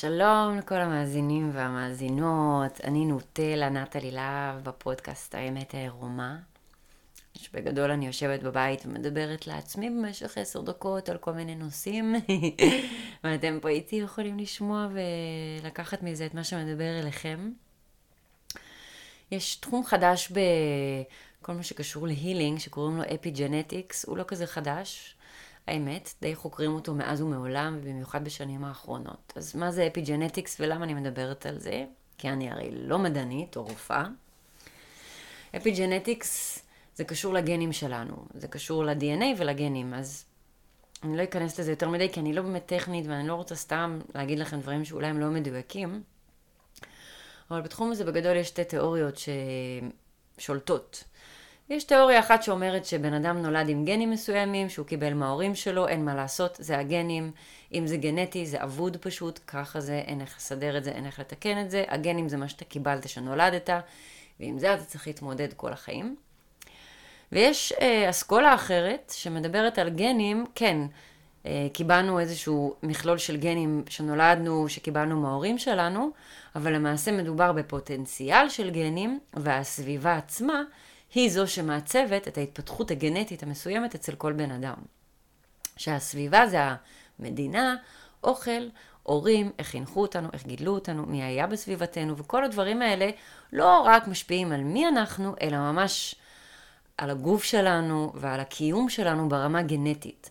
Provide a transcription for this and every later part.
שלום לכל המאזינים והמאזינות, אני נוטלה נטלי להב בפודקאסט האמת העירומה. שבגדול אני יושבת בבית ומדברת לעצמי במשך עשר דקות על כל מיני נושאים, ואתם פה איתי יכולים לשמוע ולקחת מזה את מה שמדבר אליכם. יש תחום חדש בכל מה שקשור להילינג, שקוראים לו אפי ג'נטיקס, הוא לא כזה חדש, האמת, די חוקרים אותו מאז ומעולם, ובמיוחד בשנים האחרונות. אז מה זה epigenetics ולמה אני מדברת על זה? כי אני הרי לא מדענית או רופאה. epigenetics זה קשור לגנים שלנו, זה קשור ל-DNA ולגנים, אז אני לא אכנס לזה יותר מדי, כי אני לא באמת טכנית ואני לא רוצה סתם להגיד לכם דברים שאולי הם לא מדויקים. אבל בתחום הזה בגדול יש שתי תיאוריות ששולטות. יש תיאוריה אחת שאומרת שבן אדם נולד עם גנים מסוימים, שהוא קיבל מההורים שלו, אין מה לעשות, זה הגנים. אם זה גנטי, זה אבוד פשוט, ככה זה, אין איך לסדר את זה, אין איך לתקן את זה. הגנים זה מה שאתה קיבלת שנולדת, ועם זה אתה צריך להתמודד כל החיים. ויש אה, אסכולה אחרת שמדברת על גנים, כן, אה, קיבלנו איזשהו מכלול של גנים שנולדנו, שקיבלנו מההורים שלנו, אבל למעשה מדובר בפוטנציאל של גנים, והסביבה עצמה היא זו שמעצבת את ההתפתחות הגנטית המסוימת אצל כל בן אדם. שהסביבה זה המדינה, אוכל, הורים, איך חינכו אותנו, איך גידלו אותנו, מי היה בסביבתנו, וכל הדברים האלה לא רק משפיעים על מי אנחנו, אלא ממש על הגוף שלנו ועל הקיום שלנו ברמה גנטית.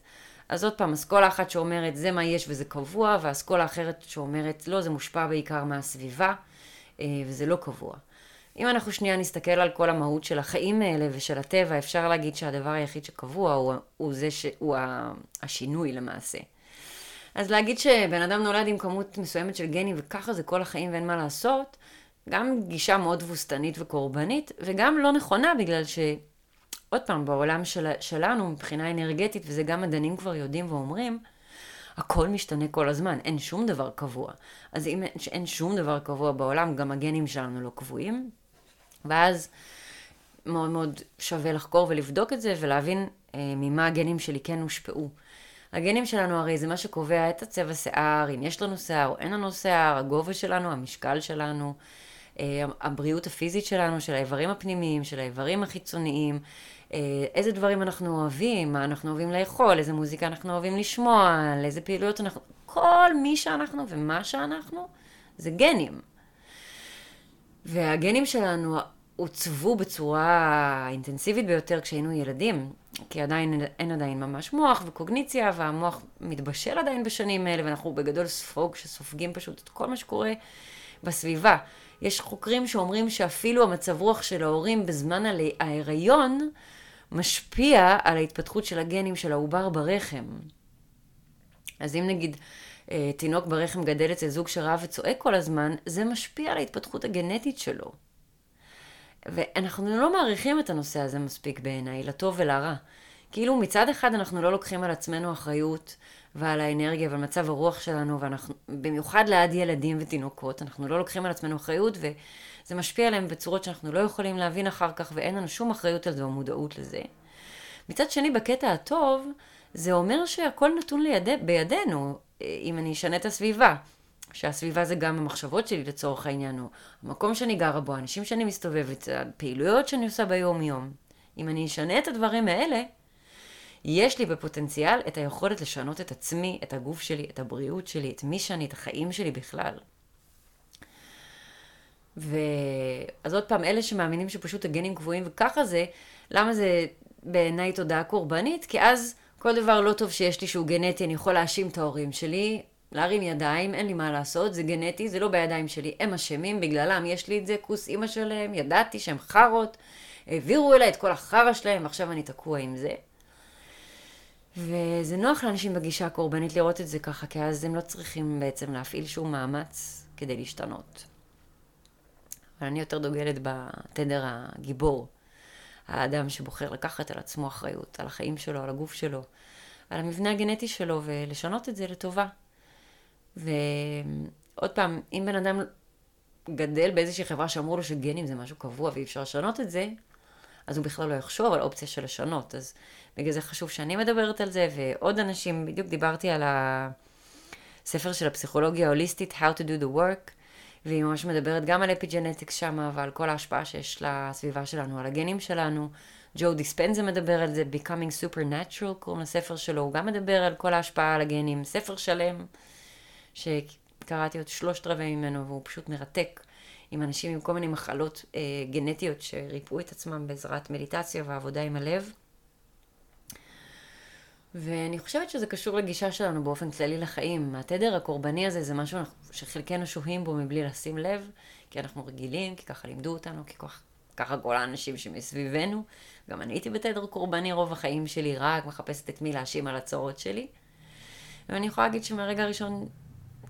אז עוד פעם, אסכולה אחת שאומרת זה מה יש וזה קבוע, ואסכולה אחרת שאומרת לא, זה מושפע בעיקר מהסביבה, אה, וזה לא קבוע. אם אנחנו שנייה נסתכל על כל המהות של החיים האלה ושל הטבע, אפשר להגיד שהדבר היחיד שקבוע הוא, הוא זה שהוא השינוי למעשה. אז להגיד שבן אדם נולד עם כמות מסוימת של גנים וככה זה כל החיים ואין מה לעשות, גם גישה מאוד תבוסתנית וקורבנית, וגם לא נכונה בגלל ש... עוד פעם, בעולם של, שלנו, מבחינה אנרגטית, וזה גם מדענים כבר יודעים ואומרים, הכל משתנה כל הזמן, אין שום דבר קבוע. אז אם אין שום דבר קבוע בעולם, גם הגנים שלנו לא קבועים. ואז מאוד מאוד שווה לחקור ולבדוק את זה ולהבין אה, ממה הגנים שלי כן הושפעו. הגנים שלנו הרי זה מה שקובע את הצבע שיער, אם יש לנו שיער או אין לנו שיער, הגובה שלנו, המשקל שלנו, אה, הבריאות הפיזית שלנו, של האיברים הפנימיים, של האיברים החיצוניים, אה, איזה דברים אנחנו אוהבים, מה אנחנו אוהבים לאכול, איזה מוזיקה אנחנו אוהבים לשמוע, על איזה פעילויות אנחנו... כל מי שאנחנו ומה שאנחנו זה גנים. והגנים שלנו עוצבו בצורה אינטנסיבית ביותר כשהיינו ילדים, כי עדיין אין עדיין ממש מוח וקוגניציה, והמוח מתבשל עדיין בשנים האלה, ואנחנו בגדול ספוג שסופגים פשוט את כל מה שקורה בסביבה. יש חוקרים שאומרים שאפילו המצב רוח של ההורים בזמן ההיריון משפיע על ההתפתחות של הגנים של העובר ברחם. אז אם נגיד תינוק ברחם גדל אצל זוג שרב וצועק כל הזמן, זה משפיע על ההתפתחות הגנטית שלו. ואנחנו לא מעריכים את הנושא הזה מספיק בעיניי, לטוב ולרע. כאילו מצד אחד אנחנו לא לוקחים על עצמנו אחריות ועל האנרגיה ועל מצב הרוח שלנו, ואנחנו, במיוחד ליד ילדים ותינוקות, אנחנו לא לוקחים על עצמנו אחריות, וזה משפיע עליהם בצורות שאנחנו לא יכולים להבין אחר כך, ואין לנו שום אחריות על זה או מודעות לזה. מצד שני, בקטע הטוב, זה אומר שהכל נתון ליד... בידינו, אם אני אשנה את הסביבה. שהסביבה זה גם המחשבות שלי לצורך העניין, או המקום שאני גרה בו, האנשים שאני מסתובבת, הפעילויות שאני עושה ביום-יום. אם אני אשנה את הדברים האלה, יש לי בפוטנציאל את היכולת לשנות את עצמי, את הגוף שלי, את הבריאות שלי, את מי שאני, את החיים שלי בכלל. ואז עוד פעם, אלה שמאמינים שפשוט הגנים קבועים וככה זה, למה זה בעיניי תודעה קורבנית? כי אז כל דבר לא טוב שיש לי שהוא גנטי, אני יכול להאשים את ההורים שלי, להרים ידיים, אין לי מה לעשות, זה גנטי, זה לא בידיים שלי, הם אשמים, בגללם יש לי את זה, כוס אימא שלהם, ידעתי שהם חארות, העבירו אליי את כל החרא שלהם, עכשיו אני תקוע עם זה. וזה נוח לאנשים בגישה הקורבנית לראות את זה ככה, כי אז הם לא צריכים בעצם להפעיל שום מאמץ כדי להשתנות. אבל אני יותר דוגלת בתדר הגיבור, האדם שבוחר לקחת על עצמו אחריות, על החיים שלו, על הגוף שלו, על המבנה הגנטי שלו, ולשנות את זה לטובה. ועוד פעם, אם בן אדם גדל באיזושהי חברה שאמרו לו שגנים זה משהו קבוע ואי אפשר לשנות את זה, אז הוא בכלל לא יחשוב על אופציה של לשנות. אז בגלל זה חשוב שאני מדברת על זה, ועוד אנשים, בדיוק דיברתי על ספר של הפסיכולוגיה ההוליסטית, How to do the work, והיא ממש מדברת גם על אפיג'נטיקס שמה ועל כל ההשפעה שיש לסביבה שלנו, על הגנים שלנו. ג'ו דיספנזה מדבר על זה, Becoming Supernatural, קוראים לספר שלו, הוא גם מדבר על כל ההשפעה על הגנים, ספר שלם, שקראתי עוד שלושת רבעי ממנו, והוא פשוט מרתק, עם אנשים עם כל מיני מחלות אה, גנטיות שריפאו את עצמם בעזרת מדיטציה ועבודה עם הלב. ואני חושבת שזה קשור לגישה שלנו באופן כללי לחיים. התדר הקורבני הזה זה משהו שחלקנו שוהים בו מבלי לשים לב, כי אנחנו רגילים, כי ככה לימדו אותנו, כי ככה, ככה כל האנשים שמסביבנו. גם אני הייתי בתדר קורבני רוב החיים שלי, רק מחפשת את מי להאשים על הצרות שלי. ואני יכולה להגיד שמהרגע הראשון,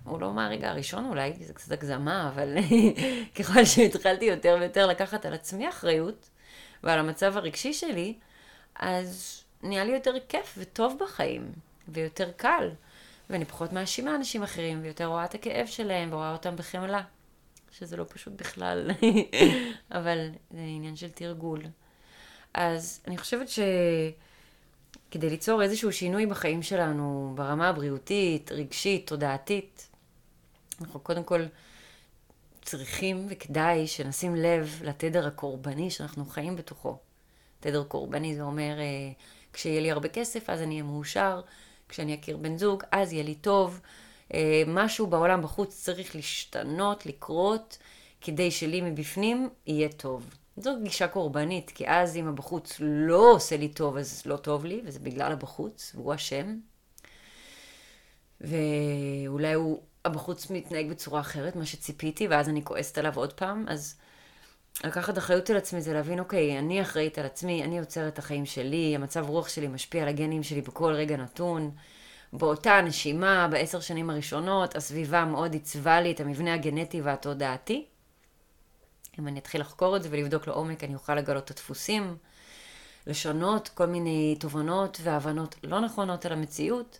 או לא מהרגע הראשון אולי, זה קצת הגזמה, אבל ככל שהתחלתי יותר ויותר לקחת על עצמי אחריות, ועל המצב הרגשי שלי, אז נהיה לי יותר כיף וטוב בחיים, ויותר קל. ואני פחות מאשימה אנשים אחרים, ויותר רואה את הכאב שלהם, ורואה אותם בחמלה. שזה לא פשוט בכלל, אבל זה עניין של תרגול. אז אני חושבת שכדי ליצור איזשהו שינוי בחיים שלנו, ברמה הבריאותית, רגשית, תודעתית, אנחנו קודם כל צריכים וכדאי שנשים לב לתדר הקורבני שאנחנו חיים בתוכו. תדר קורבני זה אומר, אה, כשיהיה לי הרבה כסף אז אני אהיה מאושר, כשאני אכיר בן זוג אז יהיה לי טוב. אה, משהו בעולם בחוץ צריך להשתנות, לקרות, כדי שלי מבפנים יהיה טוב. זו גישה קורבנית, כי אז אם הבחוץ לא עושה לי טוב, אז לא טוב לי, וזה בגלל הבחוץ, והוא אשם. ואולי הוא, הבחוץ מתנהג בצורה אחרת, מה שציפיתי, ואז אני כועסת עליו עוד פעם, אז לקחת אחריות על עצמי זה להבין, אוקיי, אני אחראית על עצמי, אני יוצרת את החיים שלי, המצב רוח שלי משפיע על הגנים שלי בכל רגע נתון. באותה נשימה, בעשר שנים הראשונות, הסביבה מאוד עיצבה לי את המבנה הגנטי והתודעתי. אם אני אתחיל לחקור את זה ולבדוק לעומק, אני אוכל לגלות את הדפוסים, לשנות כל מיני תובנות והבנות לא נכונות על המציאות,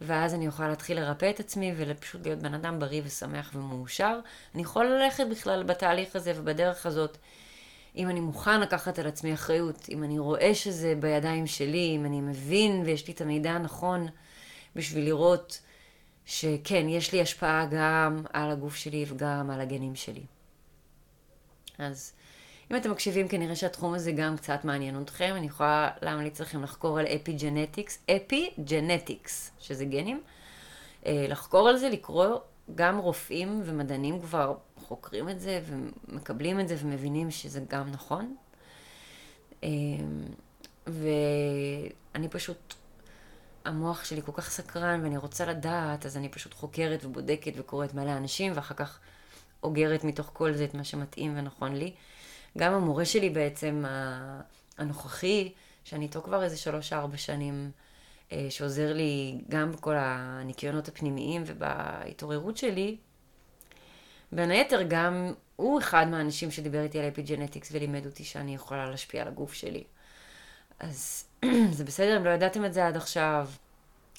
ואז אני אוכל להתחיל לרפא את עצמי ופשוט להיות בן אדם בריא ושמח ומאושר. אני יכול ללכת בכלל בתהליך הזה ובדרך הזאת, אם אני מוכן לקחת על עצמי אחריות, אם אני רואה שזה בידיים שלי, אם אני מבין ויש לי את המידע הנכון בשביל לראות שכן, יש לי השפעה גם על הגוף שלי וגם על הגנים שלי. אז אם אתם מקשיבים, כנראה שהתחום הזה גם קצת מעניין אתכם. אני יכולה להמליץ לכם לחקור על epigenetics, epigenetics, שזה גנים. אה, לחקור על זה, לקרוא, גם רופאים ומדענים כבר חוקרים את זה ומקבלים את זה ומבינים שזה גם נכון. אה, ואני פשוט, המוח שלי כל כך סקרן ואני רוצה לדעת, אז אני פשוט חוקרת ובודקת וקוראת מלא אנשים, ואחר כך אוגרת מתוך כל זה את מה שמתאים ונכון לי. גם המורה שלי בעצם, הנוכחי, שאני איתו כבר איזה שלוש-ארבע שנים, אה, שעוזר לי גם בכל הניקיונות הפנימיים ובהתעוררות שלי, בין היתר גם הוא אחד מהאנשים שדיבר איתי על אפיג'נטיקס ולימד אותי שאני יכולה להשפיע על הגוף שלי. אז זה בסדר אם לא ידעתם את זה עד עכשיו,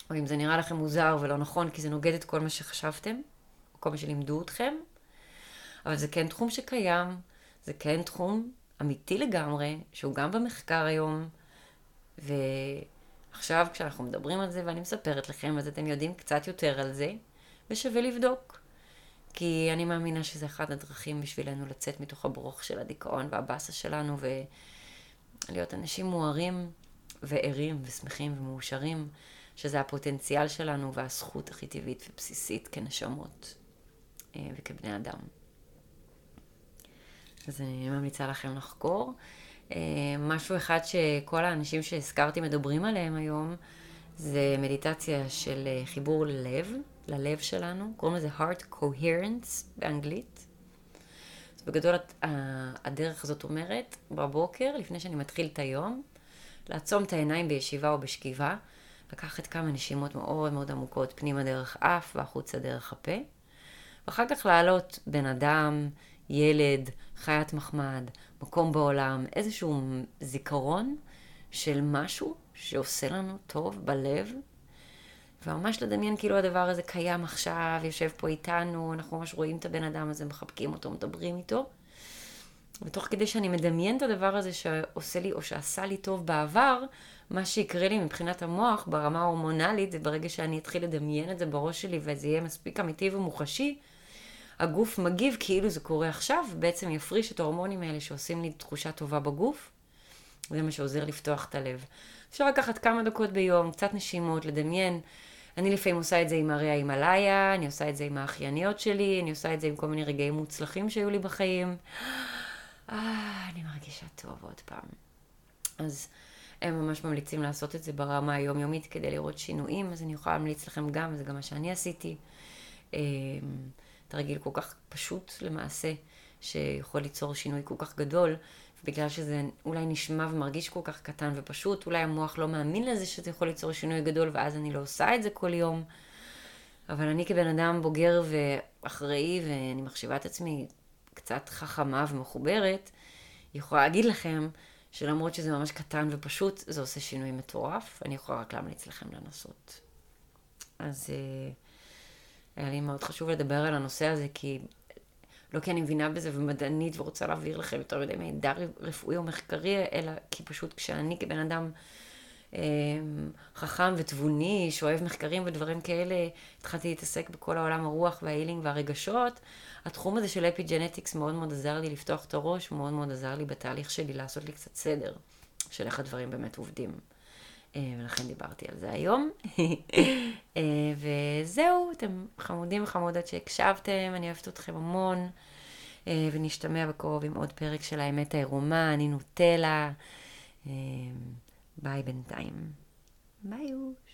או אם זה נראה לכם מוזר ולא נכון, כי זה נוגד את כל מה שחשבתם, או כל מה שלימדו אתכם, אבל זה כן תחום שקיים, זה כן תחום אמיתי לגמרי, שהוא גם במחקר היום, ועכשיו כשאנחנו מדברים על זה ואני מספרת לכם, אז אתם יודעים קצת יותר על זה, ושווה לבדוק. כי אני מאמינה שזה אחד הדרכים בשבילנו לצאת מתוך הברוך של הדיכאון והבאסה שלנו, ולהיות אנשים מוארים וערים ושמחים ומאושרים, שזה הפוטנציאל שלנו והזכות הכי טבעית ובסיסית כנשמות אה, וכבני אדם. אז אני ממליצה לכם לחקור. אה, משהו אחד שכל האנשים שהזכרתי מדברים עליהם היום, זה מדיטציה של אה, חיבור ללב, ללב שלנו, קוראים לזה heart coherence באנגלית. אז בגדול הדרך הזאת אומרת, בבוקר, לפני שאני מתחיל את היום, לעצום את העיניים בישיבה או בשכיבה, לקחת כמה נשימות מאוד מאוד עמוקות פנימה דרך אף והחוצה דרך הפה, ואחר כך לעלות בן אדם, ילד, חיית מחמד, מקום בעולם, איזשהו זיכרון של משהו שעושה לנו טוב בלב, וממש לדמיין כאילו הדבר הזה קיים עכשיו, יושב פה איתנו, אנחנו ממש רואים את הבן אדם הזה, מחבקים אותו, מדברים איתו. ותוך כדי שאני מדמיין את הדבר הזה שעושה לי או שעשה לי טוב בעבר, מה שיקרה לי מבחינת המוח ברמה ההורמונלית זה ברגע שאני אתחיל לדמיין את זה בראש שלי וזה יהיה מספיק אמיתי ומוחשי, הגוף מגיב כאילו זה קורה עכשיו, ובעצם יפריש את ההורמונים האלה שעושים לי תחושה טובה בגוף. זה מה שעוזר לפתוח את הלב. אפשר לקחת כמה דקות ביום, קצת נשימות, לדמיין. אני לפעמים עושה את זה עם הרי ההימאליה, אני עושה את זה עם האחייניות שלי, אני עושה את זה עם כל מיני רגעים מוצלחים שהיו לי בחיים. אה, אני מרגישה טוב עוד פעם. אז הם ממש ממליצים לעשות את זה ברמה היומיומית כדי לראות שינויים, אז אני יכולה להמליץ לכם גם, וזה גם מה שאני עשיתי. תרגיל כל כך פשוט למעשה, שיכול ליצור שינוי כל כך גדול, בגלל שזה אולי נשמע ומרגיש כל כך קטן ופשוט, אולי המוח לא מאמין לזה שזה יכול ליצור שינוי גדול, ואז אני לא עושה את זה כל יום. אבל אני כבן אדם בוגר ואחראי, ואני מחשיבה את עצמי קצת חכמה ומחוברת, יכולה להגיד לכם שלמרות שזה ממש קטן ופשוט, זה עושה שינוי מטורף. אני יכולה רק להמליץ לכם לנסות. אז אה, היה לי מאוד חשוב לדבר על הנושא הזה, כי לא כי אני מבינה בזה ומדענית ורוצה להעביר לכם יותר מדי מידע רפואי או מחקרי, אלא כי פשוט כשאני כבן אדם אה, חכם ותבוני, שאוהב מחקרים ודברים כאלה, התחלתי להתעסק בכל העולם הרוח וההילינג והרגשות. התחום הזה של אפי ג'נטיקס מאוד מאוד עזר לי לפתוח את הראש, מאוד מאוד עזר לי בתהליך שלי לעשות לי קצת סדר של איך הדברים באמת עובדים. אה, ולכן דיברתי על זה היום. אה, וזהו, אתם חמודים וחמודות שהקשבתם, אני אוהבת אתכם המון. אה, ונשתמע בקרוב עם עוד פרק של האמת העירומה, אני נוטלה. ביי בינתיים. ביי יוש.